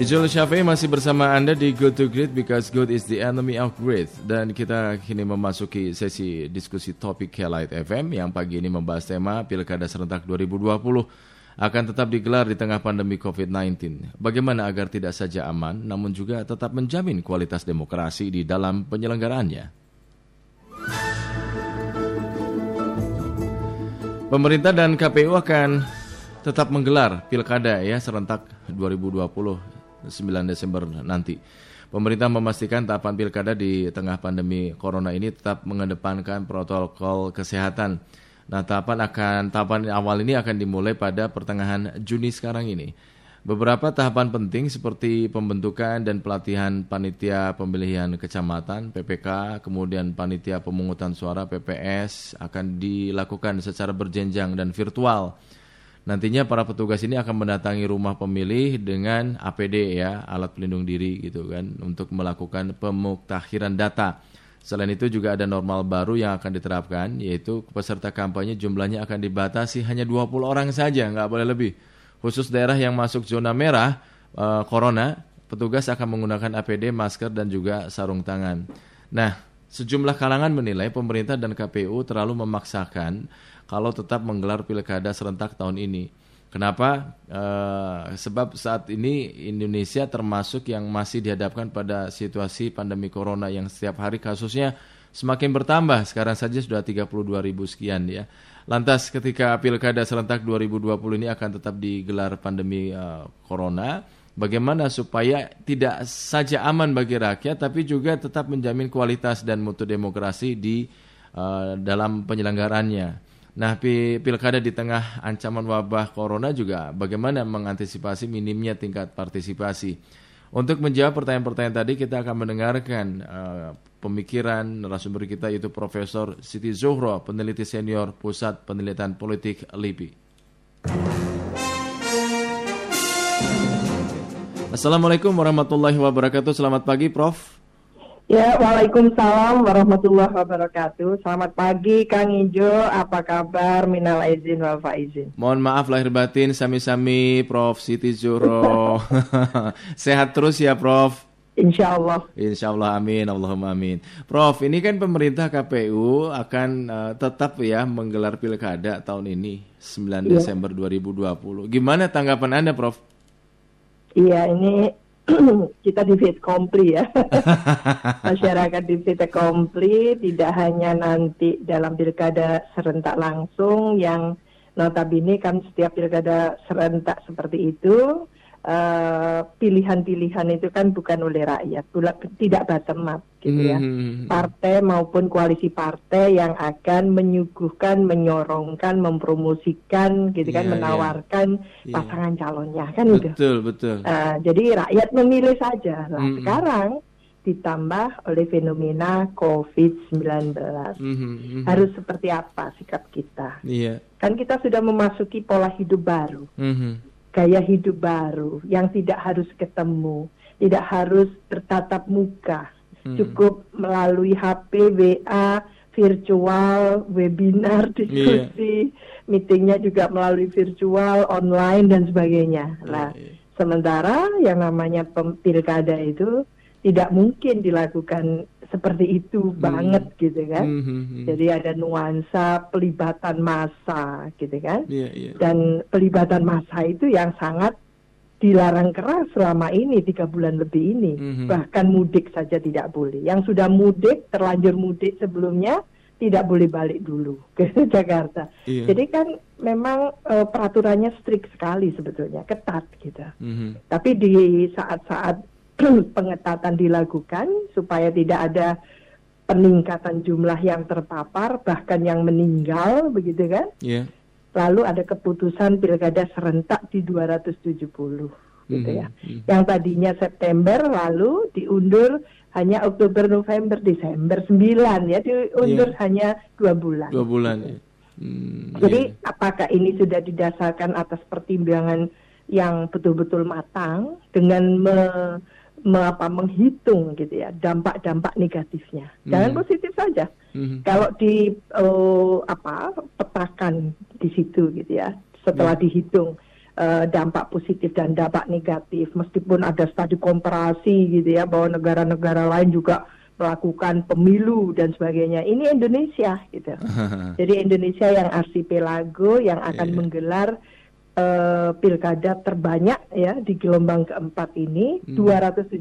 Ijul Syafi'i masih bersama Anda di Good to Great because good is the enemy of great. Dan kita kini memasuki sesi diskusi topik Light FM yang pagi ini membahas tema Pilkada Serentak 2020 akan tetap digelar di tengah pandemi COVID-19. Bagaimana agar tidak saja aman, namun juga tetap menjamin kualitas demokrasi di dalam penyelenggaraannya. Pemerintah dan KPU akan tetap menggelar pilkada ya serentak 2020 9 Desember nanti. Pemerintah memastikan tahapan pilkada di tengah pandemi corona ini tetap mengedepankan protokol kesehatan. Nah, tahapan akan tahapan awal ini akan dimulai pada pertengahan Juni sekarang ini. Beberapa tahapan penting seperti pembentukan dan pelatihan panitia pemilihan kecamatan PPK, kemudian panitia pemungutan suara PPS akan dilakukan secara berjenjang dan virtual. Nantinya para petugas ini akan mendatangi rumah pemilih dengan APD ya, alat pelindung diri gitu kan, untuk melakukan pemuktahiran data. Selain itu juga ada normal baru yang akan diterapkan, yaitu peserta kampanye jumlahnya akan dibatasi hanya 20 orang saja, nggak boleh lebih. Khusus daerah yang masuk zona merah, uh, corona, petugas akan menggunakan APD, masker, dan juga sarung tangan. Nah, sejumlah kalangan menilai pemerintah dan KPU terlalu memaksakan kalau tetap menggelar pilkada serentak tahun ini. Kenapa? Uh, sebab saat ini Indonesia termasuk yang masih dihadapkan pada situasi pandemi corona yang setiap hari kasusnya semakin bertambah. Sekarang saja sudah 32 ribu sekian ya. Lantas ketika pilkada serentak 2020 ini akan tetap digelar pandemi uh, corona, bagaimana supaya tidak saja aman bagi rakyat tapi juga tetap menjamin kualitas dan mutu demokrasi di uh, dalam penyelenggarannya. Nah, pilkada di tengah ancaman wabah corona juga bagaimana mengantisipasi minimnya tingkat partisipasi. Untuk menjawab pertanyaan-pertanyaan tadi kita akan mendengarkan uh, pemikiran narasumber kita yaitu Profesor Siti Zuhro, peneliti senior Pusat Penelitian Politik LIPI. Assalamualaikum warahmatullahi wabarakatuh. Selamat pagi, Prof. Ya, Waalaikumsalam warahmatullahi wabarakatuh. Selamat pagi Kang Ijo, apa kabar? Minal izin wal faizin. Mohon maaf lahir batin, sami-sami Prof Siti Zuro. Sehat terus ya Prof. Insya Allah. Insya Allah, amin, Allahumma amin. Prof, ini kan pemerintah KPU akan uh, tetap ya menggelar pilkada tahun ini, 9 ya. Desember 2020. Gimana tanggapan Anda, Prof? Iya, ini kita di fit kompli ya. Masyarakat di fit kompli tidak hanya nanti dalam pilkada serentak langsung yang notabene kan setiap pilkada serentak seperti itu Eh, pilihan-pilihan uh, itu kan bukan oleh rakyat, tidak bottom up gitu ya. Mm-hmm. Partai maupun koalisi partai yang akan menyuguhkan, menyorongkan, mempromosikan, gitu kan, yeah, menawarkan yeah. pasangan calonnya kan betul, itu. Betul betul. Uh, jadi rakyat memilih saja. Nah mm-hmm. sekarang ditambah oleh fenomena COVID-19. Mm-hmm, mm-hmm. Harus seperti apa sikap kita? Yeah. Kan kita sudah memasuki pola hidup baru. Mm-hmm gaya hidup baru yang tidak harus ketemu, tidak harus bertatap muka, hmm. cukup melalui HP, WA, virtual, webinar, diskusi, yeah. meetingnya juga melalui virtual, online dan sebagainya. Nah, yeah. sementara yang namanya pilkada itu tidak mungkin dilakukan seperti itu hmm. banget gitu kan. Hmm, hmm, hmm. Jadi ada nuansa pelibatan massa gitu kan. Yeah, yeah. Dan pelibatan massa itu yang sangat dilarang keras selama ini tiga bulan lebih ini. Hmm. Bahkan mudik saja tidak boleh. Yang sudah mudik terlanjur mudik sebelumnya tidak boleh balik dulu ke Jakarta. Yeah. Jadi kan memang uh, peraturannya strict sekali sebetulnya, ketat gitu. Mm -hmm. Tapi di saat-saat pengetatan dilakukan supaya tidak ada peningkatan jumlah yang terpapar bahkan yang meninggal begitu kan? Yeah. Lalu ada keputusan pilkada serentak di 270 gitu ya. Mm -hmm. Yang tadinya September lalu diundur hanya Oktober, November, Desember 9 ya diundur yeah. hanya dua bulan. Dua bulan. Ya. Hmm, Jadi yeah. apakah ini sudah didasarkan atas pertimbangan yang betul-betul matang dengan me, apa, menghitung gitu ya dampak-dampak negatifnya. Hmm. Jangan positif saja. Hmm. Kalau di uh, apa petakan di situ gitu ya, setelah yeah. dihitung uh, dampak positif dan dampak negatif meskipun ada studi komparasi gitu ya bahwa negara-negara lain juga melakukan pemilu dan sebagainya. Ini Indonesia gitu. Jadi Indonesia yang arsipelago yang akan yeah. menggelar uh, pilkada terbanyak ya di gelombang keempat ini hmm. 270.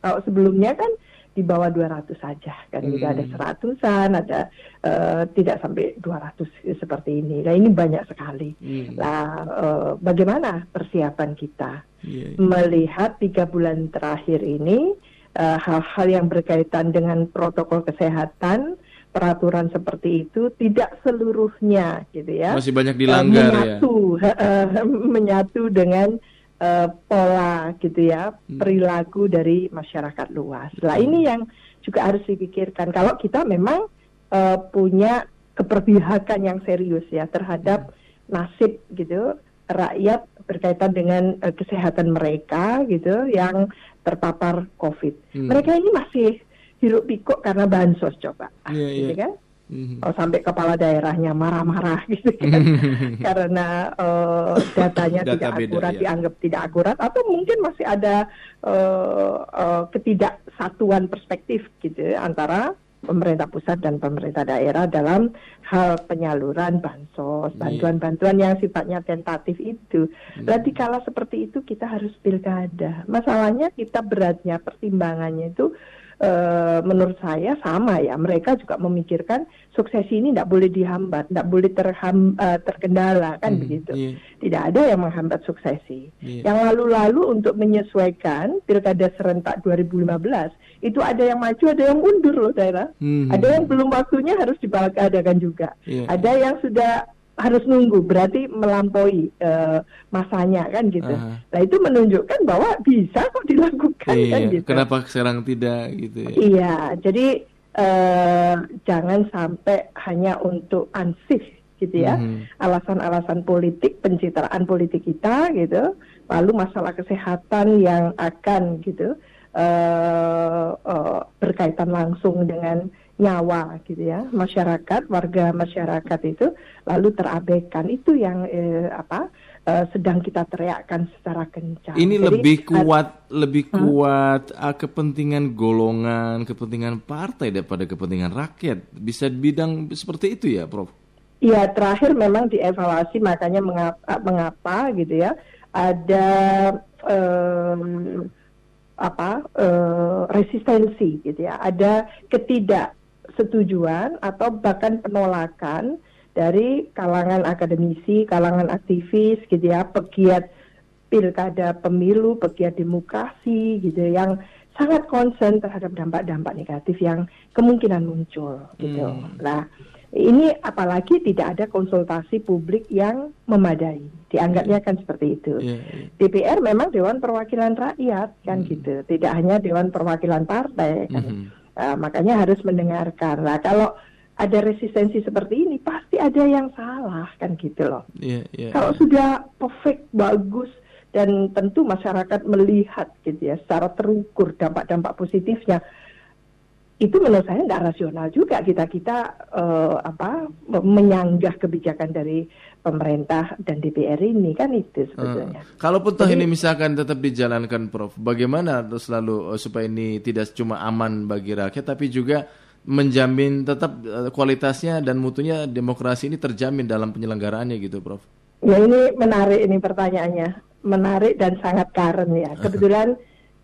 Kalau sebelumnya kan di bawah 200 saja kan hmm. ada seratusan ada uh, tidak sampai 200 seperti ini nah ini banyak sekali hmm. nah uh, bagaimana persiapan kita yeah, yeah. melihat tiga bulan terakhir ini hal-hal uh, yang berkaitan dengan protokol kesehatan peraturan seperti itu tidak seluruhnya gitu ya masih banyak dilanggar menyatu, ya uh, menyatu dengan uh, pola gitu ya hmm. perilaku dari masyarakat luas. Lah hmm. ini yang juga harus dipikirkan kalau kita memang uh, punya keperpihakan yang serius ya terhadap hmm. nasib gitu rakyat berkaitan dengan uh, kesehatan mereka gitu yang terpapar COVID. Hmm. Mereka ini masih hirup pikuk karena bansos coba, yeah, gitu yeah. kan? Mm-hmm. Oh, sampai kepala daerahnya marah-marah gitu kan karena uh, datanya Data tidak beda, akurat ya. dianggap tidak akurat atau mungkin masih ada uh, uh, ketidaksatuan perspektif gitu ya, antara pemerintah pusat dan pemerintah daerah dalam hal penyaluran bansos, iya. bantuan-bantuan yang sifatnya tentatif itu. Berarti mm-hmm. kala seperti itu kita harus pilkada. Masalahnya kita beratnya pertimbangannya itu uh, menurut saya sama ya. Mereka juga memikirkan suksesi ini tidak boleh dihambat, tidak boleh terham, uh, terkendala kan hmm, begitu. Yeah. Tidak ada yang menghambat suksesi. Yeah. Yang lalu-lalu untuk menyesuaikan pilkada serentak 2015 itu ada yang maju, ada yang mundur loh daerah. Hmm. Ada yang belum waktunya harus dibalkadakan juga. Yeah. Ada yang sudah harus nunggu berarti melampaui uh, masanya kan gitu. Uh. Nah itu menunjukkan bahwa bisa kok dilakukan iya, kan gitu. Kenapa sekarang tidak gitu ya? Iya, jadi uh, jangan sampai hanya untuk ansih gitu ya. Mm-hmm. Alasan-alasan politik, pencitraan politik kita gitu. Lalu masalah kesehatan yang akan gitu uh, uh, berkaitan langsung dengan nyawa gitu ya masyarakat warga masyarakat itu lalu terabaikan itu yang eh, apa eh, sedang kita teriakkan secara kencang. Ini Jadi, lebih kuat uh, lebih kuat uh, kepentingan golongan kepentingan partai daripada kepentingan rakyat bisa bidang seperti itu ya Prof. Iya terakhir memang dievaluasi makanya mengapa, mengapa gitu ya ada um, apa uh, resistensi gitu ya ada ketidak setujuan atau bahkan penolakan dari kalangan akademisi, kalangan aktivis gitu ya, pegiat pilkada pemilu, pegiat demokrasi gitu yang sangat concern terhadap dampak-dampak negatif yang kemungkinan muncul gitu. Hmm. Nah, ini apalagi tidak ada konsultasi publik yang memadai. Dianggapnya kan seperti itu. Yeah, yeah. DPR memang Dewan Perwakilan Rakyat kan hmm. gitu, tidak hanya Dewan Perwakilan Partai kan. Hmm. Uh, makanya harus mendengarkan. Nah, kalau ada resistensi seperti ini pasti ada yang salah kan gitu loh. Yeah, yeah, kalau yeah. sudah perfect bagus dan tentu masyarakat melihat gitu ya secara terukur dampak-dampak positifnya itu menurut saya nggak rasional juga kita kita uh, apa menyanggah kebijakan dari pemerintah dan DPR ini kan itu sebetulnya. Uh, kalaupun toh ini misalkan tetap dijalankan, Prof, bagaimana selalu uh, supaya ini tidak cuma aman bagi rakyat tapi juga menjamin tetap uh, kualitasnya dan mutunya demokrasi ini terjamin dalam penyelenggaraannya gitu, Prof. Ya ini menarik ini pertanyaannya, menarik dan sangat karen ya. Kebetulan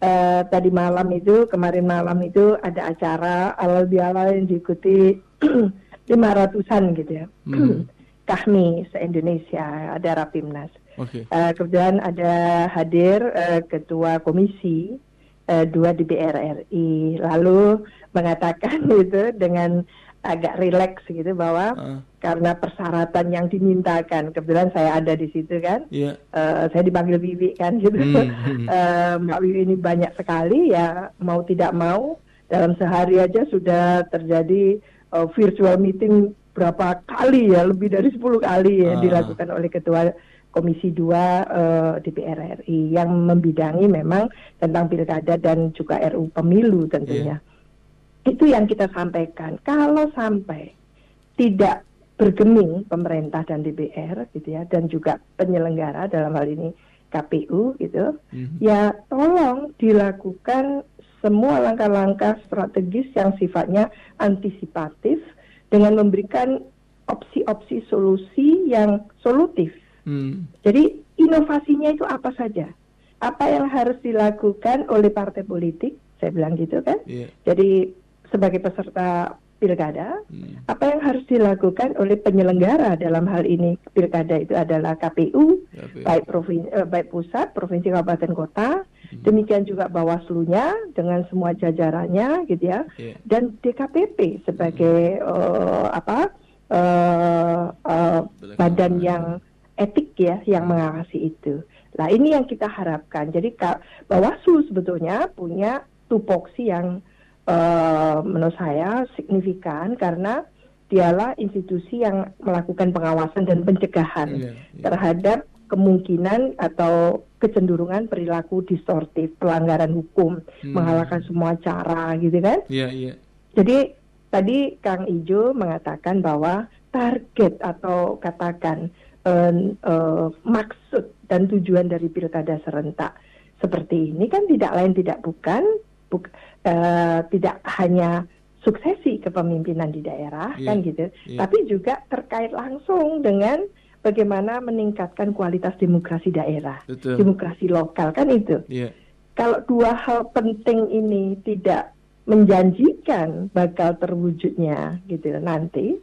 uh, tadi malam itu kemarin malam itu ada acara alal biala yang diikuti lima ratusan gitu ya hmm. Kami se Indonesia ada rapimnas okay. uh, kemudian ada hadir uh, ketua komisi uh, dua di BRRI lalu mengatakan itu dengan agak rileks gitu bahwa uh. karena persyaratan yang dimintakan kebetulan saya ada di situ kan yeah. Iya. uh, saya dipanggil Bibi kan gitu mm. uh, Mbak Bibi ini banyak sekali ya mau tidak mau dalam sehari aja sudah terjadi uh, virtual meeting berapa kali ya lebih dari 10 kali ya uh. dilakukan oleh ketua Komisi 2 uh, DPR RI yang membidangi memang tentang pilkada dan juga RU pemilu tentunya. Yeah itu yang kita sampaikan. Kalau sampai tidak bergeming pemerintah dan DPR gitu ya dan juga penyelenggara dalam hal ini KPU gitu mm-hmm. ya tolong dilakukan semua langkah-langkah strategis yang sifatnya antisipatif dengan memberikan opsi-opsi solusi yang solutif. Hmm. Jadi inovasinya itu apa saja? Apa yang harus dilakukan oleh partai politik? Saya bilang gitu kan. Yeah. Jadi sebagai peserta pilkada, hmm. apa yang harus dilakukan oleh penyelenggara dalam hal ini pilkada itu adalah KPU, KPU. baik provinsi, eh, baik pusat, provinsi, kabupaten, kota, hmm. demikian juga Bawaslu-nya dengan semua jajarannya, gitu ya, yeah. dan DKPP sebagai hmm. uh, apa uh, uh, badan yang etik ya yang mengawasi itu. Nah ini yang kita harapkan. Jadi Bawaslu sebetulnya punya tupoksi yang uh, menurut saya signifikan karena dialah institusi yang melakukan pengawasan dan pencegahan yeah, yeah. terhadap kemungkinan atau kecenderungan perilaku distortif, pelanggaran hukum, hmm. mengalahkan semua cara gitu kan. Yeah, yeah. Jadi tadi Kang Ijo mengatakan bahwa target atau katakan uh, uh, maksud dan tujuan dari pilkada serentak seperti ini kan tidak lain tidak bukan buk, uh, tidak hanya suksesi kepemimpinan di daerah yeah, kan gitu, yeah. tapi juga terkait langsung dengan bagaimana meningkatkan kualitas demokrasi daerah, Betul. demokrasi lokal kan itu. Yeah. Kalau dua hal penting ini tidak menjanjikan bakal terwujudnya gitu nanti,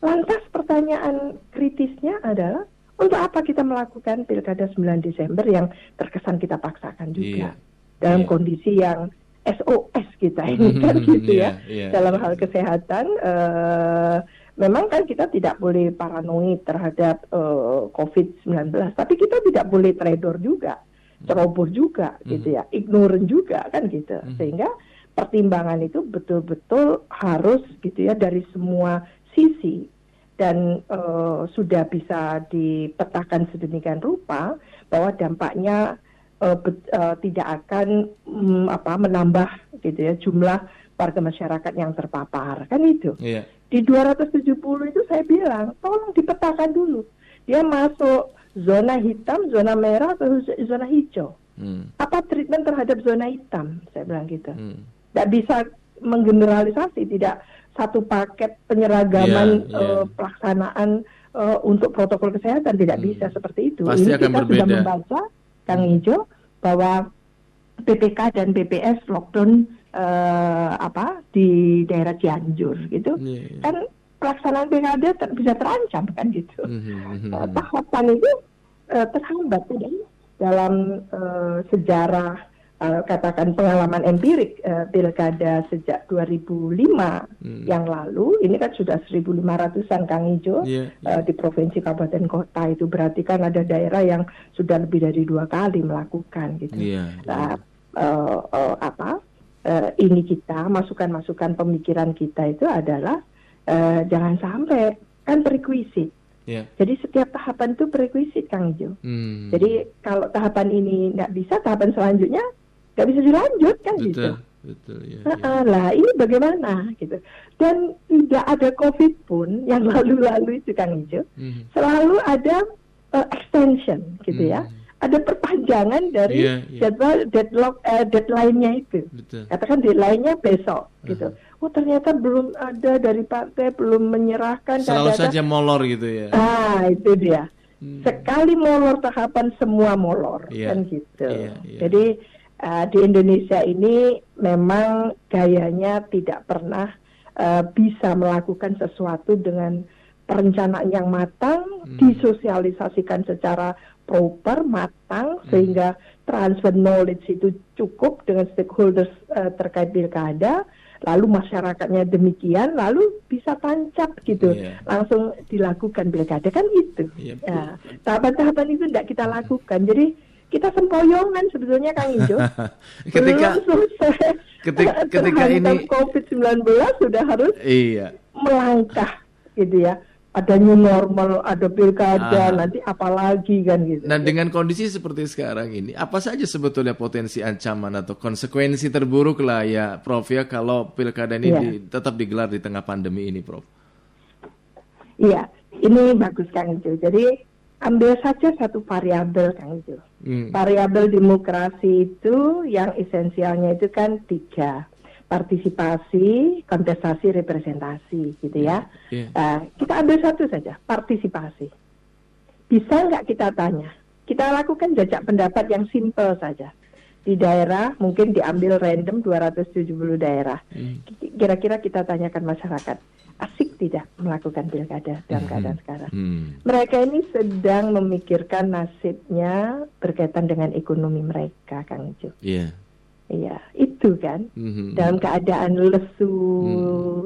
lantas pertanyaan kritisnya adalah untuk apa kita melakukan pilkada 9 Desember yang terkesan kita paksakan juga yeah. dalam yeah. kondisi yang SOS kita ini kan gitu ya yeah, yeah. dalam hal kesehatan uh, memang kan kita tidak boleh paranoid terhadap uh, eh, COVID-19 tapi kita tidak boleh trader juga ceroboh juga mm-hmm. gitu ya ignorant juga kan gitu mm-hmm. sehingga pertimbangan itu betul-betul harus gitu ya dari semua sisi dan uh, sudah bisa dipetakan sedemikian rupa bahwa dampaknya uh, uh, tidak akan um, apa menambah gitu ya jumlah warga masyarakat yang terpapar kan itu yeah. di 270 itu saya bilang tolong dipetakan dulu dia masuk zona hitam zona merah atau zona hijau hmm. apa treatment terhadap zona hitam saya bilang gitu tidak hmm. bisa menggeneralisasi tidak satu paket penyeragaman yeah, yeah. Uh, pelaksanaan uh, untuk protokol kesehatan tidak hmm. bisa seperti itu Pasti ini akan kita berbeda. sudah membaca Kang hmm. Ijo bahwa PPK dan BPS lockdown uh, apa di daerah Cianjur gitu yeah, yeah. kan pelaksanaan pilkada ter bisa terancam kan gitu mm-hmm. uh, tahapan itu uh, terhambat ya dalam uh, sejarah uh, katakan pengalaman empirik uh, pilkada sejak 2005 hmm. yang lalu ini kan sudah 1.500an Kang Ijo yeah, yeah. Uh, di provinsi kabupaten kota itu berarti kan ada daerah yang sudah lebih dari dua kali melakukan gitu. Yeah, yeah. Nah, uh, uh, apa uh, ini kita masukan-masukan pemikiran kita itu adalah uh, jangan sampai kan prerequisite. Yeah. Jadi setiap tahapan itu prerequisite Kang Ijo. Hmm. Jadi kalau tahapan ini nggak bisa, tahapan selanjutnya nggak bisa dilanjut kan betul, gitu. Betul, ya, ya. Lah ini bagaimana gitu. Dan tidak ada COVID pun yang lalu-lalu itu Kang Ijo, hmm. selalu ada uh, extension gitu ya. hmm. ya. Ada perpanjangan dari yeah, yeah. jadwal deadlock uh, deadline-nya itu. Betul. Katakan deadline-nya besok uh-huh. gitu. Oh ternyata belum ada dari partai belum menyerahkan. Selalu saja molor gitu ya. Ah itu dia. Hmm. Sekali molor tahapan semua molor yeah. kan gitu. Yeah, yeah. Jadi uh, di Indonesia ini memang gayanya tidak pernah uh, bisa melakukan sesuatu dengan perencanaan yang matang, hmm. disosialisasikan secara proper, matang, hmm. sehingga transfer knowledge itu cukup dengan stakeholders uh, terkait pilkada, lalu masyarakatnya demikian, lalu bisa tancap gitu, yeah. langsung dilakukan pilkada kan itu. Yeah, iya, ya, tahapan-tahapan itu tidak kita lakukan, jadi kita sempoyongan sebetulnya Kang Ijo. ketika selesai ketika, ketika ini COVID-19 sudah harus iya. melangkah gitu ya. Ada new normal, ada pilkada, ah. nanti apalagi kan gitu. Nah dengan kondisi seperti sekarang ini, apa saja sebetulnya potensi ancaman atau konsekuensi terburuk lah ya, Prof ya, kalau pilkada ini ya. di, tetap digelar di tengah pandemi ini, Prof? Iya, ini bagus Kang Ijo. Jadi ambil saja satu variabel Kang Ijo. Hmm. Variabel demokrasi itu yang esensialnya itu kan tiga partisipasi, kontestasi, representasi, gitu ya. Yeah. Uh, kita ambil satu saja, partisipasi. Bisa nggak kita tanya? Kita lakukan jajak pendapat yang simple saja. Di daerah mungkin diambil random 270 daerah. Hmm. Kira-kira kita tanyakan masyarakat, asik tidak melakukan pilkada dalam hmm. keadaan sekarang. Hmm. Mereka ini sedang memikirkan nasibnya berkaitan dengan ekonomi mereka, Kang Ijo. Iya. Yeah. Iya, itu kan mm-hmm. dalam keadaan lesu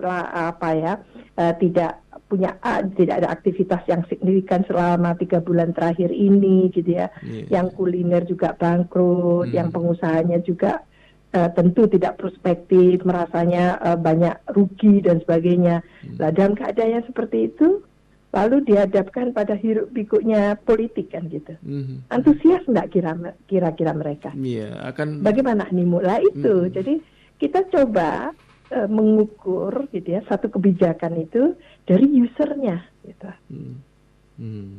mm-hmm. apa ya, uh, tidak punya uh, tidak ada aktivitas yang signifikan selama tiga bulan terakhir ini, gitu ya. Yeah. Yang kuliner juga bangkrut, mm-hmm. yang pengusahanya juga uh, tentu tidak prospektif, merasanya uh, banyak rugi dan sebagainya. Hmm. Nah, dalam keadaan yang seperti itu, lalu dihadapkan pada hiruk pikuknya politik kan gitu. Hmm. Antusias nggak kira kira-kira mereka? Iya, yeah, akan. Bagaimana nih mulai itu? Hmm. Jadi kita coba uh, mengukur gitu ya satu kebijakan itu dari usernya gitu. Hmm. Hmm.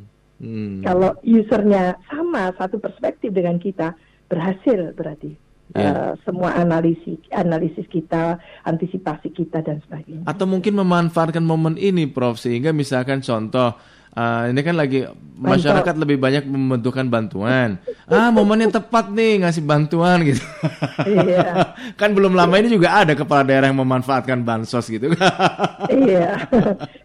Hmm. Kalau usernya sama satu perspektif dengan kita berhasil berarti yeah. Ya. uh, semua analisis analisis kita, antisipasi kita dan sebagainya. Atau mungkin memanfaatkan momen ini, Prof, sehingga misalkan contoh Uh, ini kan lagi masyarakat lebih banyak membutuhkan bantuan. Ah, momen yang tepat nih ngasih bantuan gitu. Iya. kan belum lama ini juga ada kepala daerah yang memanfaatkan bansos gitu. iya.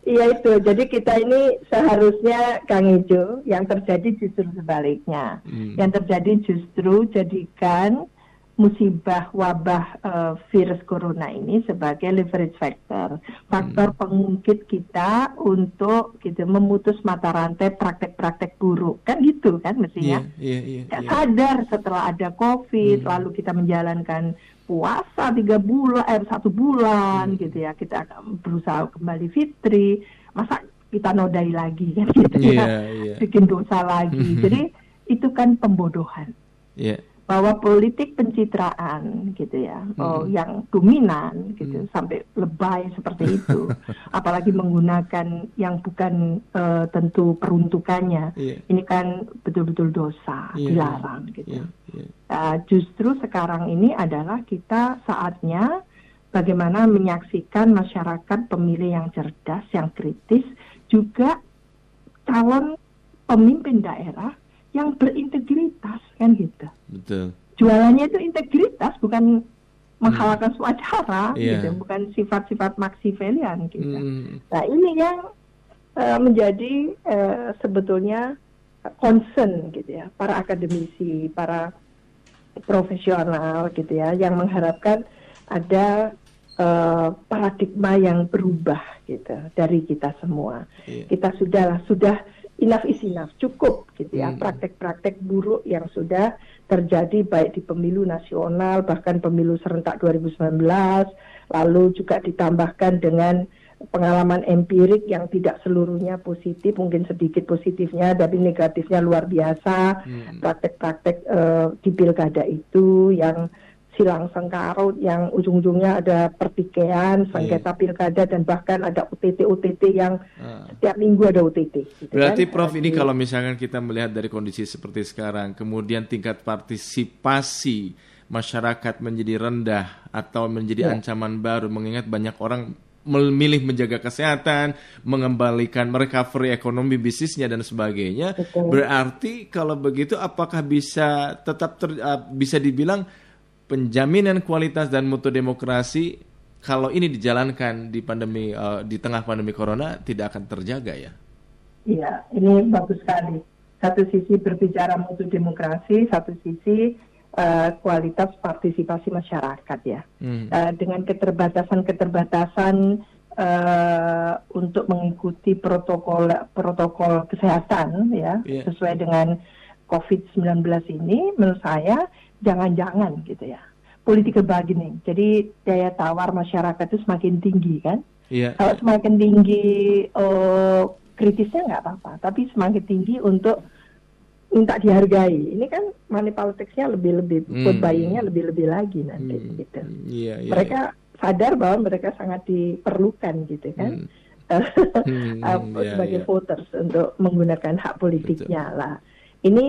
iya itu. Jadi kita ini seharusnya Kang Ijo yang terjadi justru sebaliknya. Hmm. Yang terjadi justru jadikan musibah wabah uh, virus corona ini sebagai leverage factor, faktor hmm. pengungkit kita untuk gitu memutus mata rantai praktek-praktek buruk kan gitu kan mestinya. Yeah, yeah, yeah, yeah. sadar setelah ada COVID, hmm. lalu kita menjalankan puasa tiga bulan, eh satu bulan hmm. gitu ya, kita berusaha kembali fitri, masa kita nodai lagi kan gitu yeah, ya, yeah. bikin dosa lagi. Hmm. Jadi itu kan pembodohan. Yeah bahwa politik pencitraan gitu ya hmm. oh yang dominan gitu hmm. sampai lebay seperti itu apalagi menggunakan yang bukan uh, tentu peruntukannya yeah. ini kan betul-betul dosa yeah. dilarang gitu yeah. Yeah. Uh, justru sekarang ini adalah kita saatnya bagaimana menyaksikan masyarakat pemilih yang cerdas yang kritis juga calon pemimpin daerah yang berintegritas kan gitu. Betul. Jualannya itu integritas bukan menghalalkan hmm. cara yeah. gitu, bukan sifat-sifat maksivelian gitu. Hmm. Nah ini yang uh, menjadi uh, sebetulnya concern gitu ya para akademisi, para profesional gitu ya yang mengharapkan ada uh, paradigma yang berubah gitu dari kita semua. Yeah. Kita sudah sudah enough is enough, cukup gitu ya. Hmm. Praktek-praktek buruk yang sudah terjadi baik di pemilu nasional bahkan pemilu serentak 2019 lalu juga ditambahkan dengan pengalaman empirik yang tidak seluruhnya positif, mungkin sedikit positifnya, tapi negatifnya luar biasa. Hmm. Praktek-praktek uh, di pilkada itu yang silang sengkarut yang ujung-ujungnya ada pertikaian, iya. sengketa yeah. pilkada dan bahkan ada UTT-UTT yang uh. setiap minggu ada UTT. Gitu Berarti kan? Prof ini kalau misalkan kita melihat dari kondisi seperti sekarang, kemudian tingkat partisipasi masyarakat menjadi rendah atau menjadi yeah. ancaman baru mengingat banyak orang memilih menjaga kesehatan, mengembalikan recovery ekonomi bisnisnya dan sebagainya. Betul. Berarti kalau begitu apakah bisa tetap ter, uh, bisa dibilang penjaminan kualitas dan mutu demokrasi kalau ini dijalankan di pandemi uh, di tengah pandemi corona tidak akan terjaga ya? Iya, ini bagus sekali. Satu sisi berbicara mutu demokrasi, satu sisi uh, kualitas partisipasi masyarakat ya. Hmm. Uh, dengan keterbatasan-keterbatasan uh, untuk mengikuti protokol protokol kesehatan ya yeah. sesuai dengan COVID-19 ini, menurut saya jangan-jangan gitu ya political bargaining. Jadi daya tawar masyarakat itu semakin tinggi kan. Yeah. Kalau semakin tinggi uh, kritisnya nggak apa-apa, tapi semakin tinggi untuk minta dihargai. Ini kan money politicsnya lebih lebih mm. buyingnya lebih lebih lagi nanti mm. gitu. Yeah, yeah, Mereka yeah. sadar bahwa mereka sangat diperlukan gitu kan. Mm. hmm, ya, sebagai ya. voters untuk menggunakan hak politiknya Betul. lah. Ini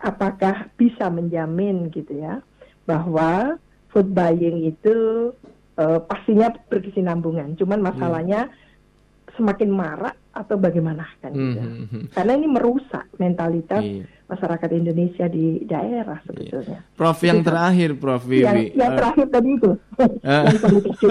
apakah bisa menjamin gitu ya bahwa food buying itu uh, pastinya berkesinambungan. Cuman hmm. masalahnya hmm. semakin marak atau bagaimana kan gitu. Hmm. hmm. Karena ini merusak mentalitas iya. masyarakat Indonesia di daerah sebetulnya. Iya. Prof yang itu, terakhir Prof Vivi. Yang, yang uh, terakhir tadi itu. Uh, yang politik itu.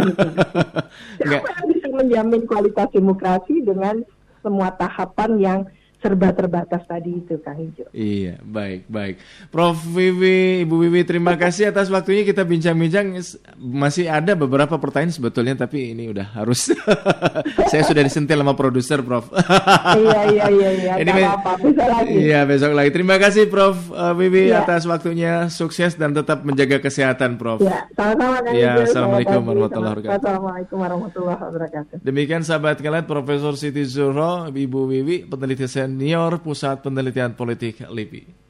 Siapa yang bisa menjamin kualitas demokrasi dengan semua tahapan yang serba terbatas tadi itu Kang Ijo. Iya, baik, baik. Prof Wiwi, Ibu Wiwi, terima kasih atas waktunya kita bincang-bincang. Masih ada beberapa pertanyaan sebetulnya, tapi ini udah harus. Saya sudah disentil sama produser, Prof. iya, iya, iya, iya. Ini apa, besok lagi. Iya, besok lagi. Terima kasih, Prof uh, Wiwi, iya. atas waktunya. Sukses dan tetap menjaga kesehatan, Prof. Iya, sama-sama. Kang ya, Assalamualaikum warahmatullahi wabarakatuh. Assalamualaikum warahmatullahi wabarakatuh. Demikian sahabat kalian, Profesor Siti Zuro, Ibu Wiwi, peneliti senior Pusat Penelitian Politik LIPI.